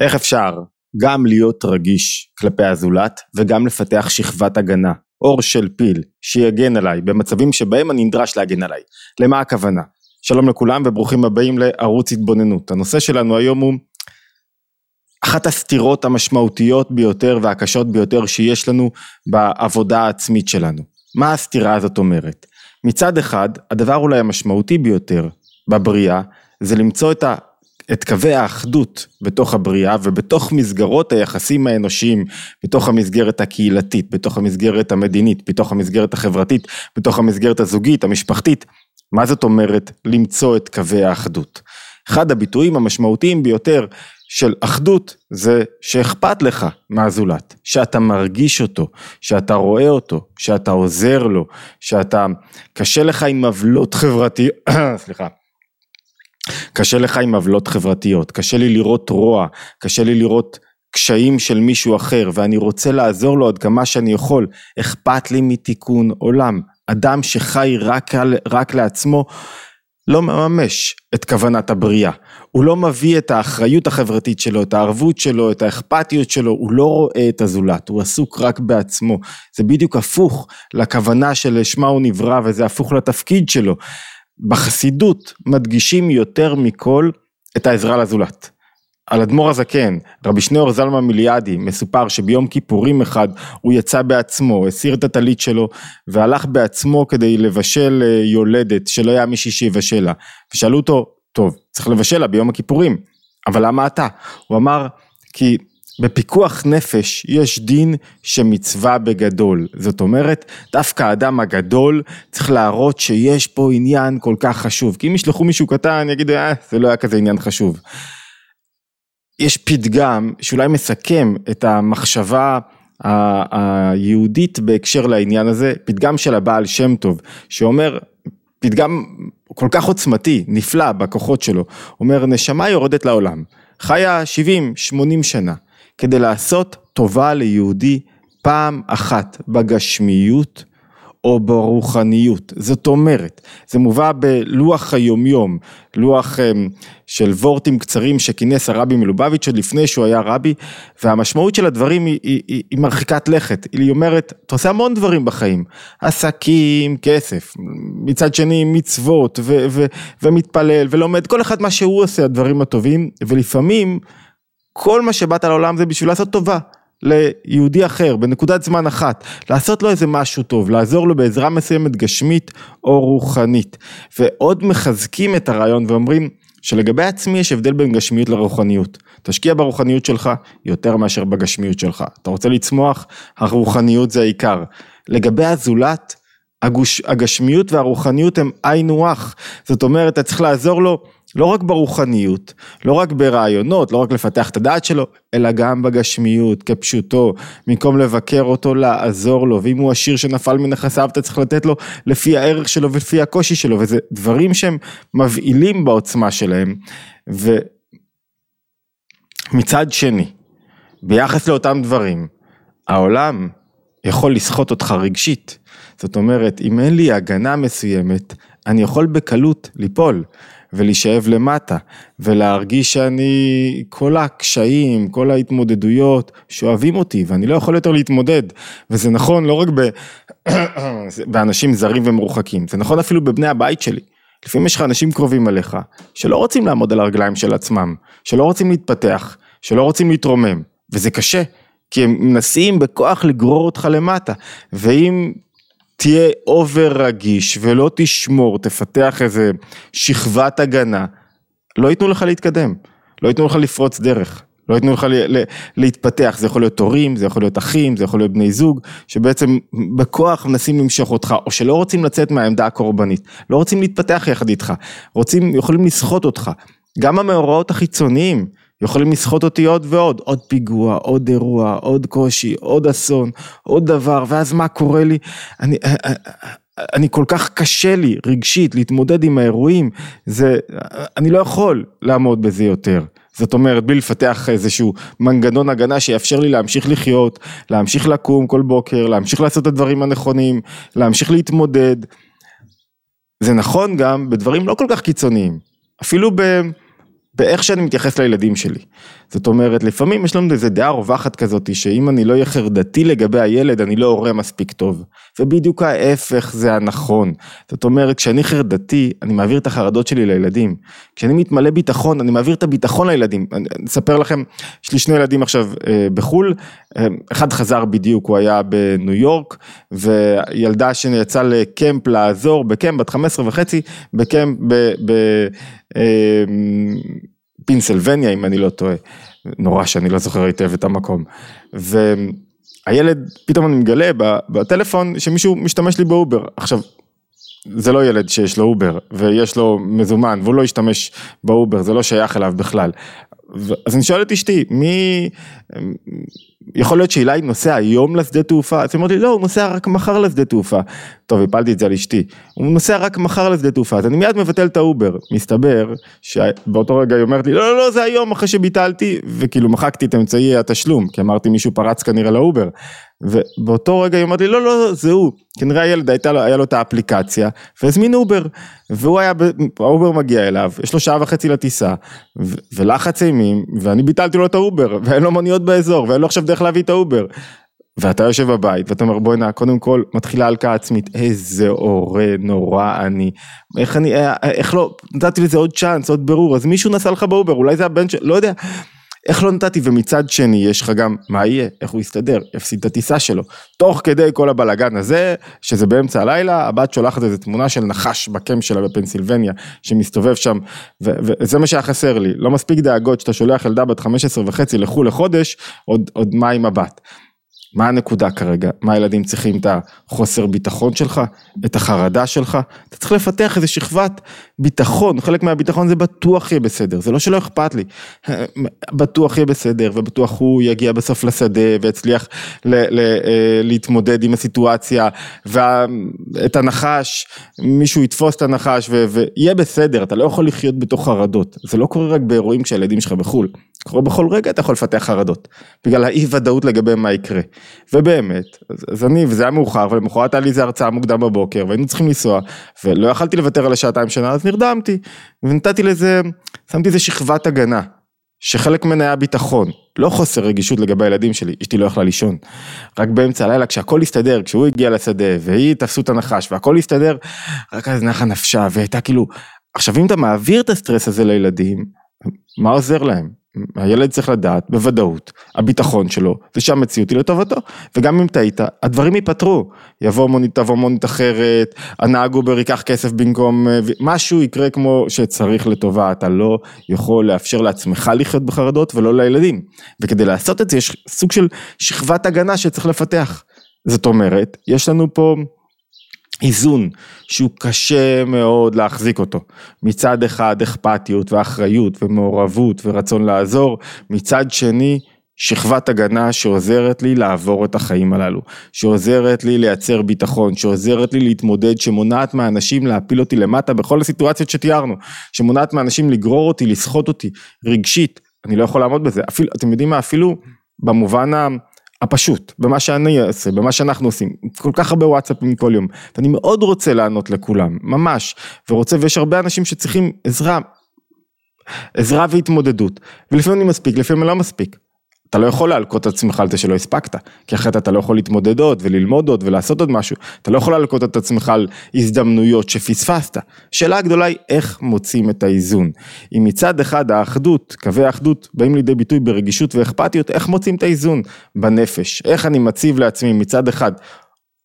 איך אפשר גם להיות רגיש כלפי הזולת וגם לפתח שכבת הגנה, אור של פיל, שיגן עליי במצבים שבהם אני נדרש להגן עליי. למה הכוונה? שלום לכולם וברוכים הבאים לערוץ התבוננות. הנושא שלנו היום הוא אחת הסתירות המשמעותיות ביותר והקשות ביותר שיש לנו בעבודה העצמית שלנו. מה הסתירה הזאת אומרת? מצד אחד, הדבר אולי המשמעותי ביותר בבריאה זה למצוא את ה... את קווי האחדות בתוך הבריאה ובתוך מסגרות היחסים האנושיים, בתוך המסגרת הקהילתית, בתוך המסגרת המדינית, בתוך המסגרת החברתית, בתוך המסגרת הזוגית, המשפחתית. מה זאת אומרת למצוא את קווי האחדות? אחד הביטויים המשמעותיים ביותר של אחדות זה שאכפת לך מהזולת, שאתה מרגיש אותו, שאתה רואה אותו, שאתה עוזר לו, שאתה קשה לך עם עוולות חברתיות, סליחה, קשה לך עם עוולות חברתיות, קשה לי לראות רוע, קשה לי לראות קשיים של מישהו אחר ואני רוצה לעזור לו עד כמה שאני יכול, אכפת לי מתיקון עולם. אדם שחי רק, רק לעצמו לא מממש את כוונת הבריאה, הוא לא מביא את האחריות החברתית שלו, את הערבות שלו, את האכפתיות שלו, הוא לא רואה את הזולת, הוא עסוק רק בעצמו, זה בדיוק הפוך לכוונה שלשמה הוא נברא וזה הפוך לתפקיד שלו. בחסידות מדגישים יותר מכל את העזרה לזולת. על אדמו"ר הזקן, רבי שניאור זלמן מיליאדי, מסופר שביום כיפורים אחד הוא יצא בעצמו, הסיר את הטלית שלו והלך בעצמו כדי לבשל אה, יולדת שלא היה מישהי שיבשל לה. ושאלו אותו, טוב, צריך לבשל לה ביום הכיפורים, אבל למה אתה? הוא אמר, כי בפיקוח נפש יש דין שמצווה בגדול, זאת אומרת דווקא האדם הגדול צריך להראות שיש פה עניין כל כך חשוב, כי אם ישלחו מישהו קטן יגידו אה זה לא היה כזה עניין חשוב. יש פתגם שאולי מסכם את המחשבה היהודית בהקשר לעניין הזה, פתגם של הבעל שם טוב שאומר פתגם כל כך עוצמתי, נפלא בכוחות שלו, אומר נשמה יורדת לעולם, חיה 70-80 שנה כדי לעשות טובה ליהודי פעם אחת בגשמיות או ברוחניות. זאת אומרת, זה מובא בלוח היומיום, לוח אמ, של וורטים קצרים שכינס הרבי מלובביץ' עוד לפני שהוא היה רבי, והמשמעות של הדברים היא, היא, היא, היא מרחיקת לכת. היא אומרת, אתה עושה המון דברים בחיים, עסקים, כסף, מצד שני מצוות ו, ו, ומתפלל ולומד, כל אחד מה שהוא עושה, הדברים הטובים, ולפעמים כל מה שבאת לעולם זה בשביל לעשות טובה. ליהודי אחר בנקודת זמן אחת, לעשות לו איזה משהו טוב, לעזור לו בעזרה מסוימת גשמית או רוחנית. ועוד מחזקים את הרעיון ואומרים שלגבי עצמי יש הבדל בין גשמיות לרוחניות. תשקיע ברוחניות שלך יותר מאשר בגשמיות שלך. אתה רוצה לצמוח, הרוחניות זה העיקר. לגבי הזולת, הגוש, הגשמיות והרוחניות הם היינו הך. זאת אומרת, אתה צריך לעזור לו לא רק ברוחניות, לא רק ברעיונות, לא רק לפתח את הדעת שלו, אלא גם בגשמיות, כפשוטו, במקום לבקר אותו, לעזור לו, ואם הוא עשיר שנפל מנכסיו, אתה צריך לתת לו לפי הערך שלו ולפי הקושי שלו, וזה דברים שהם מבהילים בעוצמה שלהם, ומצד שני, ביחס לאותם דברים, העולם יכול לסחוט אותך רגשית. זאת אומרת, אם אין לי הגנה מסוימת, אני יכול בקלות ליפול. ולהישאב למטה, ולהרגיש שאני, כל הקשיים, כל ההתמודדויות שואבים אותי, ואני לא יכול יותר להתמודד, וזה נכון לא רק ב... באנשים זרים ומרוחקים, זה נכון אפילו בבני הבית שלי. לפעמים יש לך אנשים קרובים עליך, שלא רוצים לעמוד על הרגליים של עצמם, שלא רוצים להתפתח, שלא רוצים להתרומם, וזה קשה, כי הם מנסים בכוח לגרור אותך למטה, ואם תהיה אובר רגיש ולא תשמור, תפתח איזה שכבת הגנה, לא ייתנו לך להתקדם, לא ייתנו לך לפרוץ דרך, לא ייתנו לך להתפתח, זה יכול להיות הורים, זה יכול להיות אחים, זה יכול להיות בני זוג, שבעצם בכוח מנסים למשוך אותך, או שלא רוצים לצאת מהעמדה הקורבנית, לא רוצים להתפתח יחד איתך, רוצים, יכולים לסחוט אותך, גם המאורעות החיצוניים, יכולים לסחוט אותי עוד ועוד, עוד פיגוע, עוד אירוע, עוד קושי, עוד אסון, עוד דבר, ואז מה קורה לי? אני, אה, אה, אה, אני כל כך קשה לי רגשית להתמודד עם האירועים, זה, אני לא יכול לעמוד בזה יותר. זאת אומרת, בלי לפתח איזשהו מנגנון הגנה שיאפשר לי להמשיך לחיות, להמשיך לקום כל בוקר, להמשיך לעשות את הדברים הנכונים, להמשיך להתמודד. זה נכון גם בדברים לא כל כך קיצוניים, אפילו ב... באיך שאני מתייחס לילדים שלי. זאת אומרת, לפעמים יש לנו איזה דעה רווחת כזאת, שאם אני לא אהיה חרדתי לגבי הילד, אני לא הורה מספיק טוב. ובדיוק ההפך זה הנכון. זאת אומרת, כשאני חרדתי, אני מעביר את החרדות שלי לילדים. כשאני מתמלא ביטחון, אני מעביר את הביטחון לילדים. אני אספר לכם, יש לי שני ילדים עכשיו אה, בחו"ל, אחד חזר בדיוק, הוא היה בניו יורק, וילדה שיצאה ל camp לעזור, ב camp בת 15 וחצי, בקמפ ב... ב אה, פנסילבניה אם אני לא טועה, נורא שאני לא זוכר היטב את המקום. והילד, פתאום אני מגלה בטלפון שמישהו משתמש לי באובר. עכשיו, זה לא ילד שיש לו אובר ויש לו מזומן והוא לא ישתמש באובר, זה לא שייך אליו בכלל. אז אני שואל את אשתי, מי, יכול להיות שאילי נוסע היום לשדה תעופה? אז היא אומרת לי, לא, הוא נוסע רק מחר לשדה תעופה. טוב, הפלתי את זה על אשתי. הוא נוסע רק מחר לשדה תעופה, אז אני מיד מבטל את האובר. מסתבר שבאותו רגע היא אומרת לי, לא, לא, לא, זה היום אחרי שביטלתי, וכאילו מחקתי את אמצעי התשלום, כי אמרתי מישהו פרץ כנראה לאובר. ובאותו רגע היא אומרת לי, לא, לא, זה הוא. כנראה הילד הייתה לו, היה לו את האפליקציה, והזמין אובר. והוא היה, האובר מגיע אליו, יש לו שעה וחצי לטיסה, ולחץ אימים, ואני ביטלתי לו את האובר, ואין לו מוניות באזור, ואין לו עכשיו דרך להביא את האובר. ואתה יושב בבית ואתה אומר בוא'נה קודם כל מתחילה הלקאה עצמית איזה הורה נורא אני איך אני איך לא נתתי לזה עוד צ'אנס עוד ברור אז מישהו נסע לך באובר אולי זה הבן של לא יודע איך לא נתתי? ומצד שני יש לך גם מה יהיה איך הוא יסתדר יפסיד את הטיסה שלו. תוך כדי כל הבלאגן הזה שזה באמצע הלילה הבת שולחת איזה תמונה של נחש בקמפ שלה בפנסילבניה שמסתובב שם וזה מה שהיה חסר לי. לא מספיק דאגות שאתה שולח ילדה בת 15 וחצי לחו"ל לחודש עוד, עוד מה עם הבת. מה הנקודה כרגע? מה הילדים צריכים את החוסר ביטחון שלך? את החרדה שלך? אתה צריך לפתח איזה שכבת ביטחון, חלק מהביטחון זה בטוח יהיה בסדר, זה לא שלא אכפת לי, בטוח יהיה בסדר ובטוח הוא יגיע בסוף לשדה ויצליח ל- ל- אה, להתמודד עם הסיטואציה ואת הנחש, מישהו יתפוס את הנחש ויהיה בסדר, אתה לא יכול לחיות בתוך חרדות, זה לא קורה רק באירועים כשהילדים שלך בחו"ל, קורה בכל רגע אתה יכול לפתח חרדות, בגלל האי ודאות לגבי מה יקרה. ובאמת, אז אני, וזה היה מאוחר, ולמחרת היה לי איזה הרצאה מוקדם בבוקר, והיינו צריכים לנסוע, ולא יכלתי לוותר על השעתיים שנה, אז נרדמתי, ונתתי לזה, שמתי איזה שכבת הגנה, שחלק ממנה היה ביטחון, לא חוסר רגישות לגבי הילדים שלי, אשתי לא יכלה לישון. רק באמצע הלילה כשהכל הסתדר, כשהוא הגיע לשדה והיא תפסו את הנחש והכל הסתדר, רק אז נחה נפשה והייתה כאילו, עכשיו אם אתה מעביר את הסטרס הזה לילדים, מה עוזר להם? הילד צריך לדעת בוודאות, הביטחון שלו זה היא לטובתו. וגם אם טעית הדברים ייפתרו, יבוא מונית, תבוא מונית אחרת, הנהג אובר ייקח כסף במקום, משהו יקרה כמו שצריך לטובה, אתה לא יכול לאפשר לעצמך לחיות בחרדות ולא לילדים. וכדי לעשות את זה יש סוג של שכבת הגנה שצריך לפתח, זאת אומרת יש לנו פה איזון שהוא קשה מאוד להחזיק אותו. מצד אחד אכפתיות ואחריות ומעורבות ורצון לעזור, מצד שני שכבת הגנה שעוזרת לי לעבור את החיים הללו, שעוזרת לי לייצר ביטחון, שעוזרת לי להתמודד, שמונעת מאנשים להפיל אותי למטה בכל הסיטואציות שתיארנו, שמונעת מאנשים לגרור אותי, לסחוט אותי רגשית, אני לא יכול לעמוד בזה, אפילו, אתם יודעים מה, אפילו במובן ה... הפשוט, במה שאני אעשה, במה שאנחנו עושים, כל כך הרבה וואטסאפים כל יום, ואני מאוד רוצה לענות לכולם, ממש, ורוצה, ויש הרבה אנשים שצריכים עזרה, עזרה והתמודדות, ולפעמים אני מספיק, לפעמים אני לא מספיק. אתה לא יכול להלקות את עצמך על זה שלא הספקת, כי אחרת אתה לא יכול להתמודד עוד וללמוד עוד ולעשות עוד משהו, אתה לא יכול להלקות את עצמך על הזדמנויות שפספסת. השאלה הגדולה היא איך מוצאים את האיזון. אם מצד אחד האחדות, קווי האחדות באים לידי ביטוי ברגישות ואכפתיות, איך מוצאים את האיזון בנפש, איך אני מציב לעצמי מצד אחד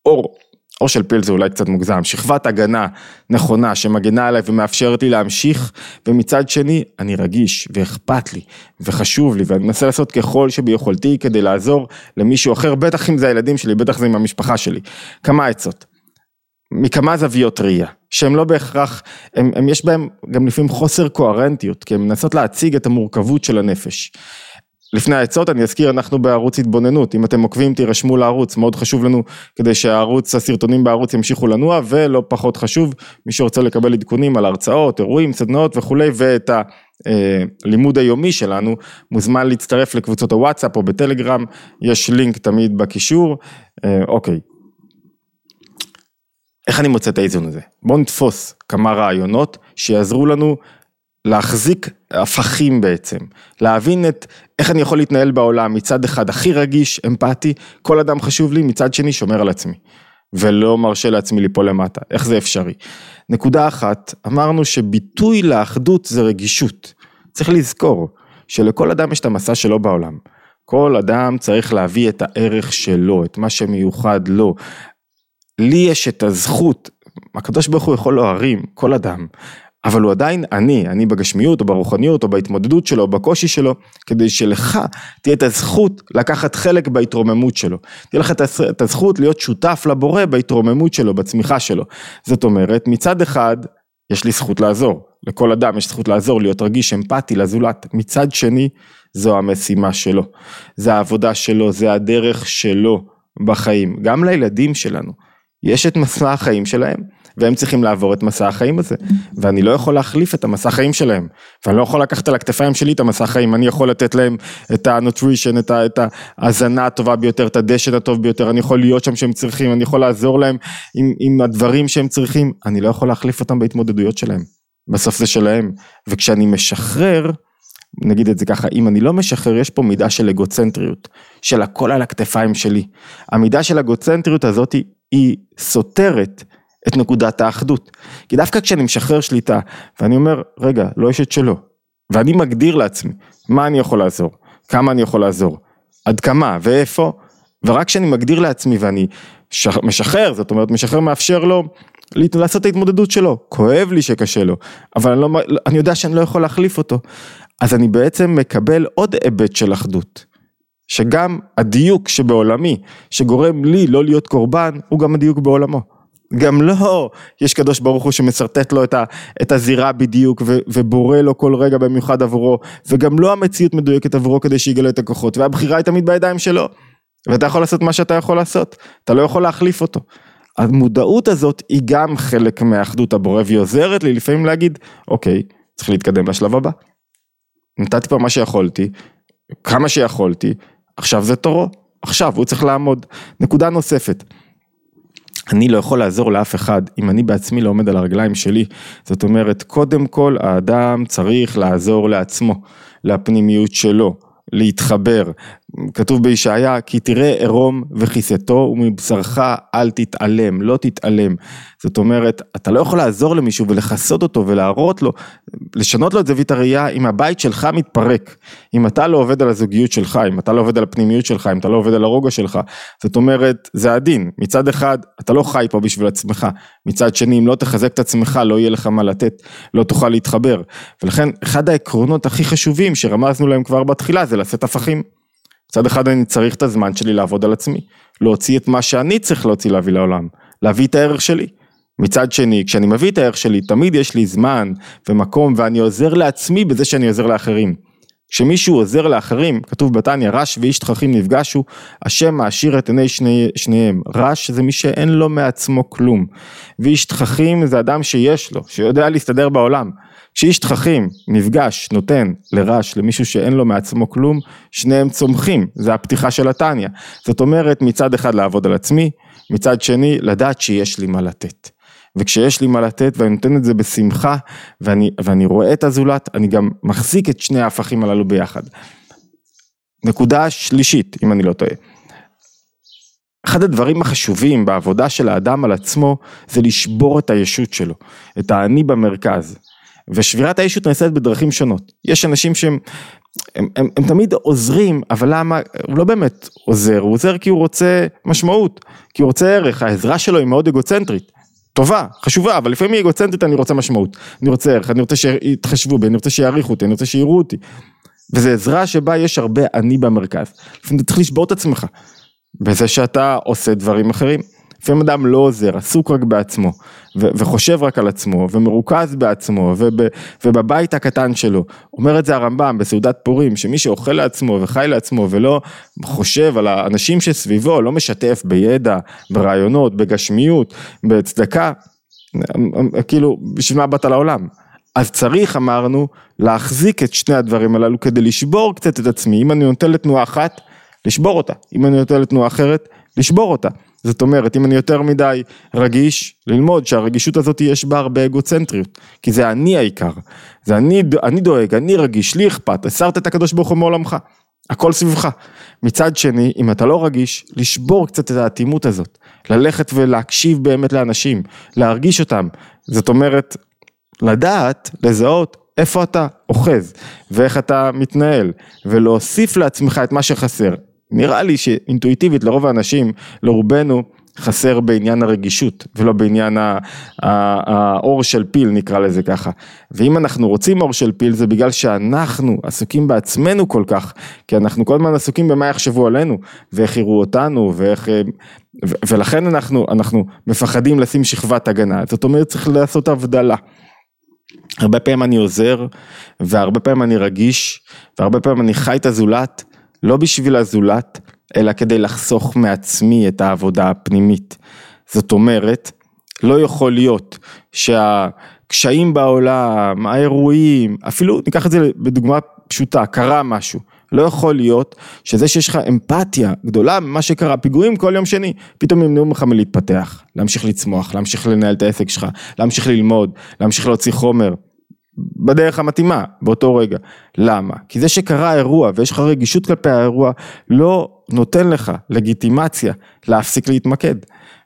אור או של פיל זה אולי קצת מוגזם, שכבת הגנה נכונה שמגנה עליי ומאפשרת לי להמשיך, ומצד שני אני רגיש ואכפת לי וחשוב לי ואני מנסה לעשות ככל שביכולתי כדי לעזור למישהו אחר, בטח אם זה הילדים שלי, בטח זה עם המשפחה שלי. כמה עצות, מכמה זוויות ראייה, שהם לא בהכרח, הם, הם יש בהם גם לפעמים חוסר קוהרנטיות, כי הם מנסות להציג את המורכבות של הנפש. לפני העצות אני אזכיר אנחנו בערוץ התבוננות. אם אתם עוקבים תירשמו לערוץ מאוד חשוב לנו כדי שהערוץ הסרטונים בערוץ ימשיכו לנוע ולא פחות חשוב מי שרוצה לקבל עדכונים על הרצאות אירועים סדנאות וכולי ואת הלימוד היומי שלנו מוזמן להצטרף לקבוצות הוואטסאפ או בטלגרם יש לינק תמיד בקישור. אה, אוקיי. איך אני מוצא את האיזון הזה? בואו נתפוס כמה רעיונות שיעזרו לנו להחזיק הפכים בעצם, להבין את איך אני יכול להתנהל בעולם, מצד אחד הכי רגיש, אמפתי, כל אדם חשוב לי, מצד שני שומר על עצמי, ולא מרשה לעצמי ליפול למטה, איך זה אפשרי? נקודה אחת, אמרנו שביטוי לאחדות זה רגישות, צריך לזכור שלכל אדם יש את המסע שלו בעולם, כל אדם צריך להביא את הערך שלו, את מה שמיוחד לו, לי יש את הזכות, הקדוש ברוך הוא יכול להרים כל אדם, אבל הוא עדיין אני, אני בגשמיות או ברוחניות או בהתמודדות שלו או בקושי שלו, כדי שלך תהיה את הזכות לקחת חלק בהתרוממות שלו. תהיה לך את הזכות להיות שותף לבורא בהתרוממות שלו, בצמיחה שלו. זאת אומרת, מצד אחד, יש לי זכות לעזור. לכל אדם יש זכות לעזור, להיות רגיש, אמפתי לזולת. מצד שני, זו המשימה שלו. זה העבודה שלו, זה הדרך שלו בחיים. גם לילדים שלנו. יש את מסע החיים שלהם, והם צריכים לעבור את מסע החיים הזה, ואני לא יכול להחליף את המסע החיים שלהם, ואני לא יכול לקחת על הכתפיים שלי את המסע החיים, אני יכול לתת להם את ה nutrition, את, את ההזנה הטובה ביותר, את הדשן הטוב ביותר, אני יכול להיות שם שהם צריכים, אני יכול לעזור להם עם, עם הדברים שהם צריכים, אני לא יכול להחליף אותם בהתמודדויות שלהם, בסוף זה שלהם, וכשאני משחרר, נגיד את זה ככה, אם אני לא משחרר, יש פה מידה של אגוצנטריות, של הכל על הכתפיים שלי. המידה של אגוצנטריות הזאת היא סותרת את נקודת האחדות. כי דווקא כשאני משחרר שליטה, ואני אומר, רגע, לא יש את שלו, ואני מגדיר לעצמי, מה אני יכול לעזור, כמה אני יכול לעזור, עד כמה ואיפה, ורק כשאני מגדיר לעצמי ואני משחרר, זאת אומרת, משחרר מאפשר לו לעשות את ההתמודדות שלו, כואב לי שקשה לו, אבל אני, לא, אני יודע שאני לא יכול להחליף אותו, אז אני בעצם מקבל עוד היבט של אחדות. שגם הדיוק שבעולמי, שגורם לי לא להיות קורבן, הוא גם הדיוק בעולמו. גם לא, יש קדוש ברוך הוא שמשרטט לו את, ה, את הזירה בדיוק ו, ובורא לו כל רגע במיוחד עבורו, וגם לא המציאות מדויקת עבורו כדי שיגלה את הכוחות, והבחירה היא תמיד בידיים שלו, ואתה יכול לעשות מה שאתה יכול לעשות, אתה לא יכול להחליף אותו. המודעות הזאת היא גם חלק מאחדות הבורא, והיא עוזרת לי לפעמים להגיד, אוקיי, צריך להתקדם לשלב הבא. נתתי פה מה שיכולתי, כמה שיכולתי, עכשיו זה תורו, עכשיו הוא צריך לעמוד. נקודה נוספת. אני לא יכול לעזור לאף אחד אם אני בעצמי לא עומד על הרגליים שלי. זאת אומרת, קודם כל האדם צריך לעזור לעצמו, לפנימיות שלו, להתחבר. כתוב בישעיה, כי תראה עירום וכיסתו ומבשרך אל תתעלם, לא תתעלם. זאת אומרת, אתה לא יכול לעזור למישהו ולכסות אותו ולהראות לו, לשנות לו את זווית הראייה אם הבית שלך מתפרק. אם אתה לא עובד על הזוגיות שלך, אם אתה לא עובד על הפנימיות שלך, אם אתה לא עובד על הרוגע שלך. זאת אומרת, זה הדין. מצד אחד, אתה לא חי פה בשביל עצמך. מצד שני, אם לא תחזק את עצמך, לא יהיה לך מה לתת, לא תוכל להתחבר. ולכן, אחד העקרונות הכי חשובים שרמזנו להם כבר בתחילה, זה לשאת הפכים. מצד אחד אני צריך את הזמן שלי לעבוד על עצמי, להוציא את מה שאני צריך להוציא להביא לעולם, להביא את הערך שלי. מצד שני, כשאני מביא את הערך שלי, תמיד יש לי זמן ומקום ואני עוזר לעצמי בזה שאני עוזר לאחרים. כשמישהו עוזר לאחרים, כתוב בתניא, רש ואיש תככים נפגשו, השם מעשיר את עיני שני, שניהם. רש זה מי שאין לו מעצמו כלום. ואיש תככים זה אדם שיש לו, שיודע להסתדר בעולם. כשאיש תככים נפגש, נותן לרש, למישהו שאין לו מעצמו כלום, שניהם צומחים, זה הפתיחה של התניא. זאת אומרת, מצד אחד לעבוד על עצמי, מצד שני, לדעת שיש לי מה לתת. וכשיש לי מה לתת ואני נותן את זה בשמחה ואני, ואני רואה את הזולת, אני גם מחזיק את שני ההפכים הללו ביחד. נקודה שלישית, אם אני לא טועה. אחד הדברים החשובים בעבודה של האדם על עצמו זה לשבור את הישות שלו, את האני במרכז. ושבירת הישות נעשית בדרכים שונות. יש אנשים שהם הם, הם, הם תמיד עוזרים, אבל למה, הוא לא באמת עוזר, הוא עוזר כי הוא רוצה משמעות, כי הוא רוצה ערך, העזרה שלו היא מאוד אגוצנטרית. טובה, חשובה, אבל לפעמים היא אגוצנטרית, אני רוצה משמעות, אני רוצה ערך, אני רוצה שיתחשבו בי, אני רוצה שיעריכו אותי, אני רוצה שיראו אותי. וזו עזרה שבה יש הרבה אני במרכז. לפעמים אתה צריך לשבור את עצמך, בזה שאתה עושה דברים אחרים. לפעמים אדם לא עוזר, עסוק רק בעצמו, ו- וחושב רק על עצמו, ומרוכז בעצמו, וב- ובבית הקטן שלו. אומר את זה הרמב"ם בסעודת פורים, שמי שאוכל לעצמו וחי לעצמו ולא חושב על האנשים שסביבו, לא משתף בידע, ברעיונות, בגשמיות, בצדקה, כאילו, בשביל מה באת לעולם? אז צריך, אמרנו, להחזיק את שני הדברים הללו כדי לשבור קצת את עצמי. אם אני נותן לתנועה אחת, לשבור אותה. אם אני נותן לתנועה אחרת, לשבור אותה. זאת אומרת, אם אני יותר מדי רגיש, ללמוד שהרגישות הזאת יש בה הרבה אגוצנטריות, כי זה אני העיקר, זה אני, אני דואג, אני רגיש, לי אכפת, הסרת את הקדוש ברוך הוא מעולמך, הכל סביבך. מצד שני, אם אתה לא רגיש, לשבור קצת את האטימות הזאת, ללכת ולהקשיב באמת לאנשים, להרגיש אותם, זאת אומרת, לדעת, לזהות איפה אתה אוחז ואיך אתה מתנהל ולהוסיף לעצמך את מה שחסר. נראה לי שאינטואיטיבית לרוב האנשים, לרובנו, חסר בעניין הרגישות ולא בעניין האור של פיל נקרא לזה ככה. ואם אנחנו רוצים אור של פיל זה בגלל שאנחנו עסוקים בעצמנו כל כך, כי אנחנו כל הזמן עסוקים במה יחשבו עלינו ואיך יראו אותנו ואיך... ולכן אנחנו, אנחנו מפחדים לשים שכבת הגנה, זאת אומרת צריך לעשות הבדלה. הרבה פעמים אני עוזר והרבה פעמים אני רגיש והרבה פעמים אני חי את הזולת לא בשביל הזולת אלא כדי לחסוך מעצמי את העבודה הפנימית. זאת אומרת לא יכול להיות שהקשיים בעולם, האירועים, אפילו ניקח את זה בדוגמה פשוטה, קרה משהו, לא יכול להיות שזה שיש לך אמפתיה גדולה ממה שקרה, פיגועים כל יום שני, פתאום ימנעו ממך מלהתפתח, להמשיך לצמוח, להמשיך לנהל את העסק שלך, להמשיך ללמוד, להמשיך להוציא חומר. בדרך המתאימה באותו רגע. למה? כי זה שקרה אירוע ויש לך רגישות כלפי האירוע לא נותן לך לגיטימציה להפסיק להתמקד.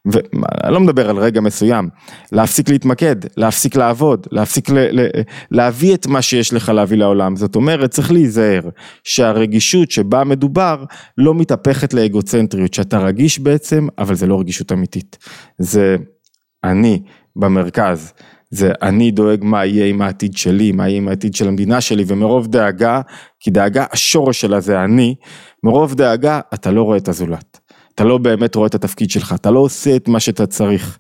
ואני לא מדבר על רגע מסוים, להפסיק להתמקד, להפסיק לעבוד, להפסיק ל- ל- להביא את מה שיש לך להביא לעולם. זאת אומרת, צריך להיזהר שהרגישות שבה מדובר לא מתהפכת לאגוצנטריות, שאתה רגיש בעצם, אבל זה לא רגישות אמיתית. זה אני במרכז. זה אני דואג מה יהיה עם העתיד שלי, מה יהיה עם העתיד של המדינה שלי, ומרוב דאגה, כי דאגה השורש שלה זה אני, מרוב דאגה אתה לא רואה את הזולת. אתה לא באמת רואה את התפקיד שלך, אתה לא עושה את מה שאתה צריך.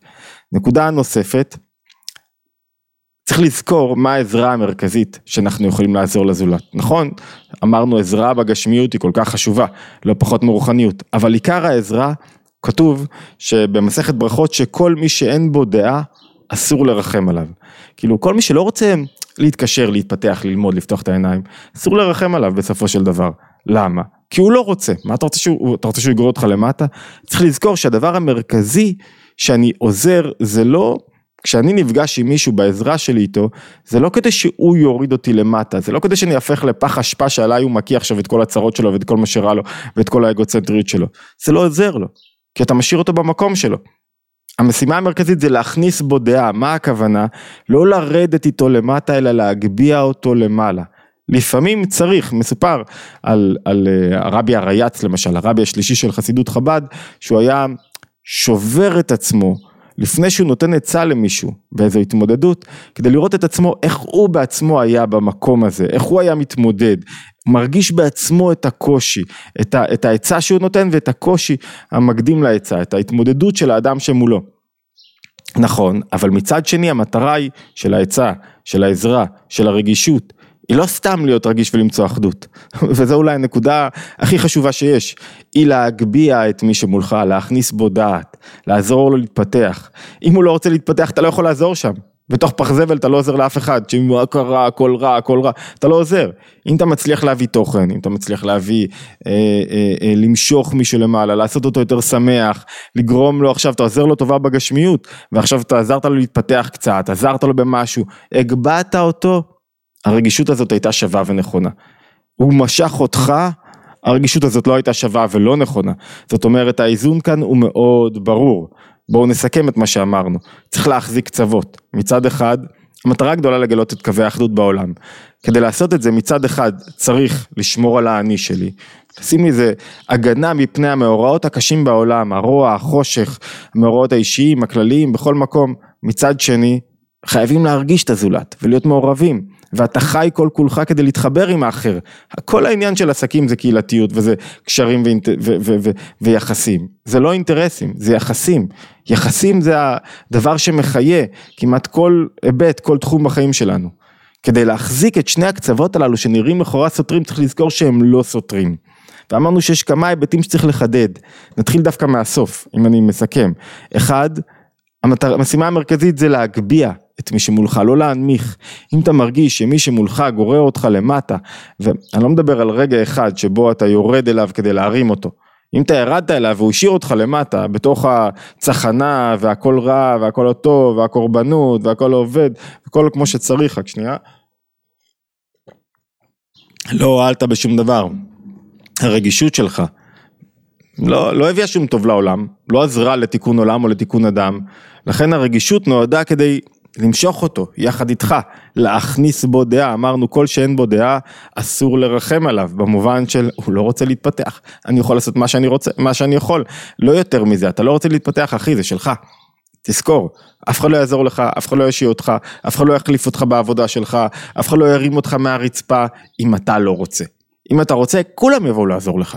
נקודה נוספת, צריך לזכור מה העזרה המרכזית שאנחנו יכולים לעזור לזולת, נכון? אמרנו עזרה בגשמיות היא כל כך חשובה, לא פחות מרוחניות, אבל עיקר העזרה, כתוב שבמסכת ברכות שכל מי שאין בו דעה אסור לרחם עליו. כאילו כל מי שלא רוצה להתקשר, להתפתח, ללמוד, לפתוח את העיניים, אסור לרחם עליו בסופו של דבר. למה? כי הוא לא רוצה. מה אתה רוצה שהוא, אתה רוצה שהוא יגרור אותך למטה? צריך לזכור שהדבר המרכזי שאני עוזר זה לא כשאני נפגש עם מישהו בעזרה שלי איתו, זה לא כדי שהוא יוריד אותי למטה, זה לא כדי שאני אהפך לפח אשפה שעליי הוא מקיא עכשיו את כל הצרות שלו ואת כל מה שרע לו ואת כל האגוצנטריות שלו. זה לא עוזר לו, כי אתה משאיר אותו במקום שלו. המשימה המרכזית זה להכניס בו דעה, מה הכוונה? לא לרדת איתו למטה אלא להגביה אותו למעלה. לפעמים צריך, מסופר על, על uh, הרבי הרייץ למשל, הרבי השלישי של חסידות חב"ד, שהוא היה שובר את עצמו לפני שהוא נותן עצה למישהו באיזו התמודדות, כדי לראות את עצמו איך הוא בעצמו היה במקום הזה, איך הוא היה מתמודד, מרגיש בעצמו את הקושי, את, ה, את העצה שהוא נותן ואת הקושי המקדים לעצה, את ההתמודדות של האדם שמולו. נכון, אבל מצד שני המטרה היא של העצה, של העזרה, של הרגישות, היא לא סתם להיות רגיש ולמצוא אחדות, וזו אולי הנקודה הכי חשובה שיש, היא להגביה את מי שמולך, להכניס בו דעת, לעזור לו להתפתח. אם הוא לא רוצה להתפתח אתה לא יכול לעזור שם, בתוך פח זבל אתה לא עוזר לאף אחד, הכל רע, הכל רע, הכל רע, אתה לא עוזר. אם אתה מצליח להביא תוכן, אם אתה מצליח להביא, אה, אה, אה, למשוך מישהו למעלה, לעשות אותו יותר שמח, לגרום לו עכשיו, אתה עוזר לו טובה בגשמיות, ועכשיו אתה עזרת לו להתפתח קצת, עזרת לו במשהו, הגבהת אותו, הרגישות הזאת הייתה שווה ונכונה. הוא משך אותך, הרגישות הזאת לא הייתה שווה ולא נכונה. זאת אומרת האיזון כאן הוא מאוד ברור. בואו נסכם את מה שאמרנו. צריך להחזיק קצוות. מצד אחד, המטרה הגדולה לגלות את קווי האחדות בעולם. כדי לעשות את זה מצד אחד צריך לשמור על האני שלי, לשים לי איזה הגנה מפני המאורעות הקשים בעולם, הרוע, החושך, המאורעות האישיים, הכלליים, בכל מקום. מצד שני, חייבים להרגיש את הזולת ולהיות מעורבים. ואתה חי כל כולך כדי להתחבר עם האחר. כל העניין של עסקים זה קהילתיות וזה קשרים ואינט... ו- ו- ו- ויחסים. זה לא אינטרסים, זה יחסים. יחסים זה הדבר שמחיה כמעט כל היבט, כל תחום בחיים שלנו. כדי להחזיק את שני הקצוות הללו שנראים לכאורה סותרים, צריך לזכור שהם לא סותרים. ואמרנו שיש כמה היבטים שצריך לחדד. נתחיל דווקא מהסוף, אם אני מסכם. אחד. המשימה המרכזית זה להגביה את מי שמולך, לא להנמיך. אם אתה מרגיש שמי שמולך גורר אותך למטה, ואני לא מדבר על רגע אחד שבו אתה יורד אליו כדי להרים אותו. אם אתה ירדת אליו והוא השאיר אותך למטה, בתוך הצחנה והכל רע והכל לא טוב והקורבנות והכל לא עובד, הכל כמו שצריך, רק שנייה. לא הועלת בשום דבר. הרגישות שלך לא, לא הביאה שום טוב לעולם, לא עזרה לתיקון עולם או לתיקון אדם, לכן הרגישות נועדה כדי למשוך אותו יחד איתך, להכניס בו דעה, אמרנו כל שאין בו דעה אסור לרחם עליו, במובן של הוא לא רוצה להתפתח, אני יכול לעשות מה שאני רוצה, מה שאני יכול, לא יותר מזה, אתה לא רוצה להתפתח אחי זה שלך, תזכור, אף אחד לא יעזור לך, אף אחד לא ישאיר אותך, אף אחד לא יחליף אותך בעבודה שלך, אף אחד לא ירים אותך מהרצפה אם אתה לא רוצה, אם אתה רוצה כולם יבואו לעזור לך,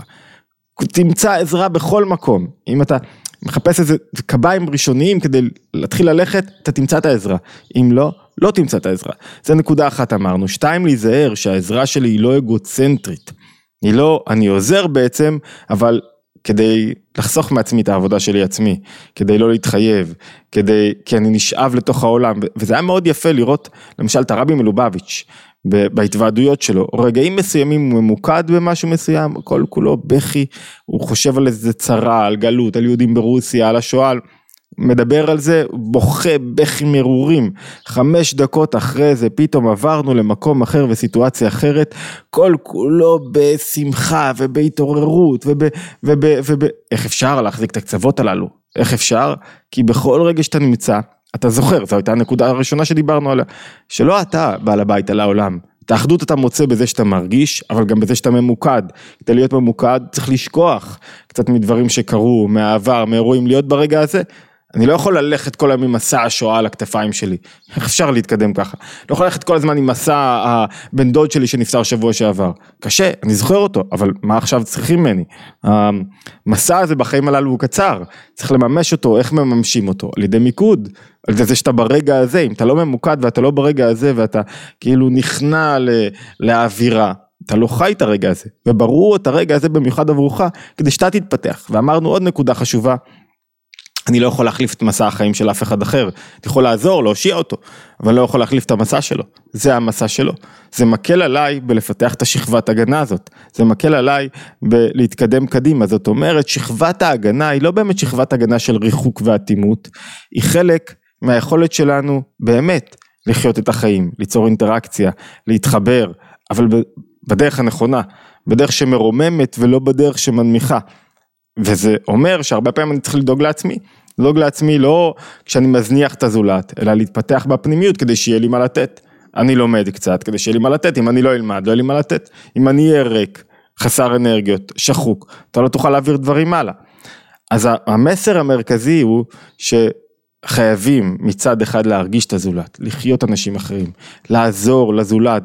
תמצא עזרה בכל מקום, אם אתה מחפש איזה קביים ראשוניים כדי להתחיל ללכת, אתה תמצא את העזרה. אם לא, לא תמצא את העזרה. זה נקודה אחת אמרנו. שתיים, להיזהר שהעזרה שלי היא לא אגוצנטרית. היא לא, אני עוזר בעצם, אבל כדי לחסוך מעצמי את העבודה שלי עצמי, כדי לא להתחייב, כדי, כי אני נשאב לתוך העולם, וזה היה מאוד יפה לראות למשל את הרבי מלובביץ', בהתוועדויות שלו, רגעים מסוימים הוא ממוקד במשהו מסוים, כל כולו בכי, הוא חושב על איזה צרה, על גלות, על יהודים ברוסיה, על השואה, מדבר על זה, בוכה בכי מרורים, חמש דקות אחרי זה פתאום עברנו למקום אחר וסיטואציה אחרת, כל כולו בשמחה ובהתעוררות וב... וב, וב, איך אפשר להחזיק את הקצוות הללו? איך אפשר? כי בכל רגע שאתה נמצא, אתה זוכר, זו הייתה הנקודה הראשונה שדיברנו עליה, שלא אתה בעל הבית על העולם, את האחדות אתה מוצא בזה שאתה מרגיש, אבל גם בזה שאתה ממוקד. כדי להיות ממוקד צריך לשכוח קצת מדברים שקרו, מהעבר, מאירועים, להיות ברגע הזה. אני לא יכול ללכת כל היום עם מסע השואה על הכתפיים שלי, איך אפשר להתקדם ככה? לא יכול ללכת כל הזמן עם מסע הבן דוד שלי שנפטר שבוע שעבר, קשה, אני זוכר אותו, אבל מה עכשיו צריכים ממני? המסע הזה בחיים הללו הוא קצר, צריך לממש אותו, איך מממשים אותו? על ידי מיקוד, על ידי זה שאתה ברגע הזה, אם אתה לא ממוקד ואתה לא ברגע הזה ואתה כאילו נכנע לאווירה. אתה לא חי את הרגע הזה, וברור את הרגע הזה במיוחד עבורך, כדי שאתה תתפתח. ואמרנו עוד נקודה חשובה, אני לא יכול להחליף את מסע החיים של אף אחד אחר, אני יכול לעזור, להושיע אותו, אבל לא יכול להחליף את המסע שלו, זה המסע שלו. זה מקל עליי בלפתח את השכבת הגנה הזאת, זה מקל עליי בלהתקדם קדימה, זאת אומרת שכבת ההגנה היא לא באמת שכבת הגנה של ריחוק ואטימות, היא חלק מהיכולת שלנו באמת לחיות את החיים, ליצור אינטראקציה, להתחבר, אבל בדרך הנכונה, בדרך שמרוממת ולא בדרך שמנמיכה. וזה אומר שהרבה פעמים אני צריך לדאוג לעצמי, לדאוג לעצמי לא כשאני מזניח את הזולת, אלא להתפתח בפנימיות כדי שיהיה לי מה לתת. אני לומד קצת כדי שיהיה לי מה לתת, אם אני לא אלמד, לא יהיה לי מה לתת. אם אני אהיה ריק, חסר אנרגיות, שחוק, אתה לא תוכל להעביר דברים הלאה. אז המסר המרכזי הוא שחייבים מצד אחד להרגיש את הזולת, לחיות אנשים אחרים, לעזור לזולת,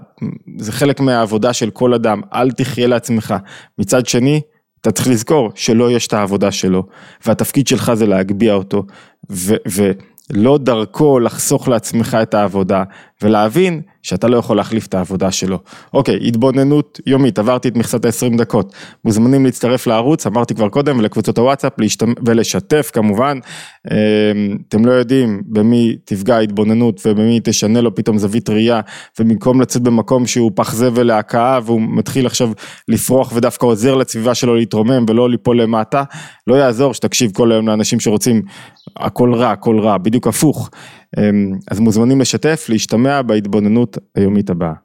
זה חלק מהעבודה של כל אדם, אל תחיה לעצמך. מצד שני, אתה צריך לזכור שלא יש את העבודה שלו, והתפקיד שלך זה להגביה אותו, ולא דרכו לחסוך לעצמך את העבודה, ולהבין שאתה לא יכול להחליף את העבודה שלו. אוקיי, התבוננות יומית, עברתי את מכסת ה-20 דקות. מוזמנים להצטרף לערוץ, אמרתי כבר קודם, ולקבוצות הוואטסאפ, להשתמ... ולשתף כמובן. אמ, אתם לא יודעים במי תפגע ההתבוננות ובמי תשנה לו פתאום זווית ראייה, ובמקום לצאת במקום שהוא פח זבל להכאה, והוא מתחיל עכשיו לפרוח ודווקא עוזר לסביבה שלו להתרומם ולא ליפול למטה, לא יעזור שתקשיב כל היום לאנשים שרוצים הכל רע, הכל רע, בדיוק הפוך. אמ, אז מוזמנים לשתף, להשתמע בהתבוננות היומית הבאה.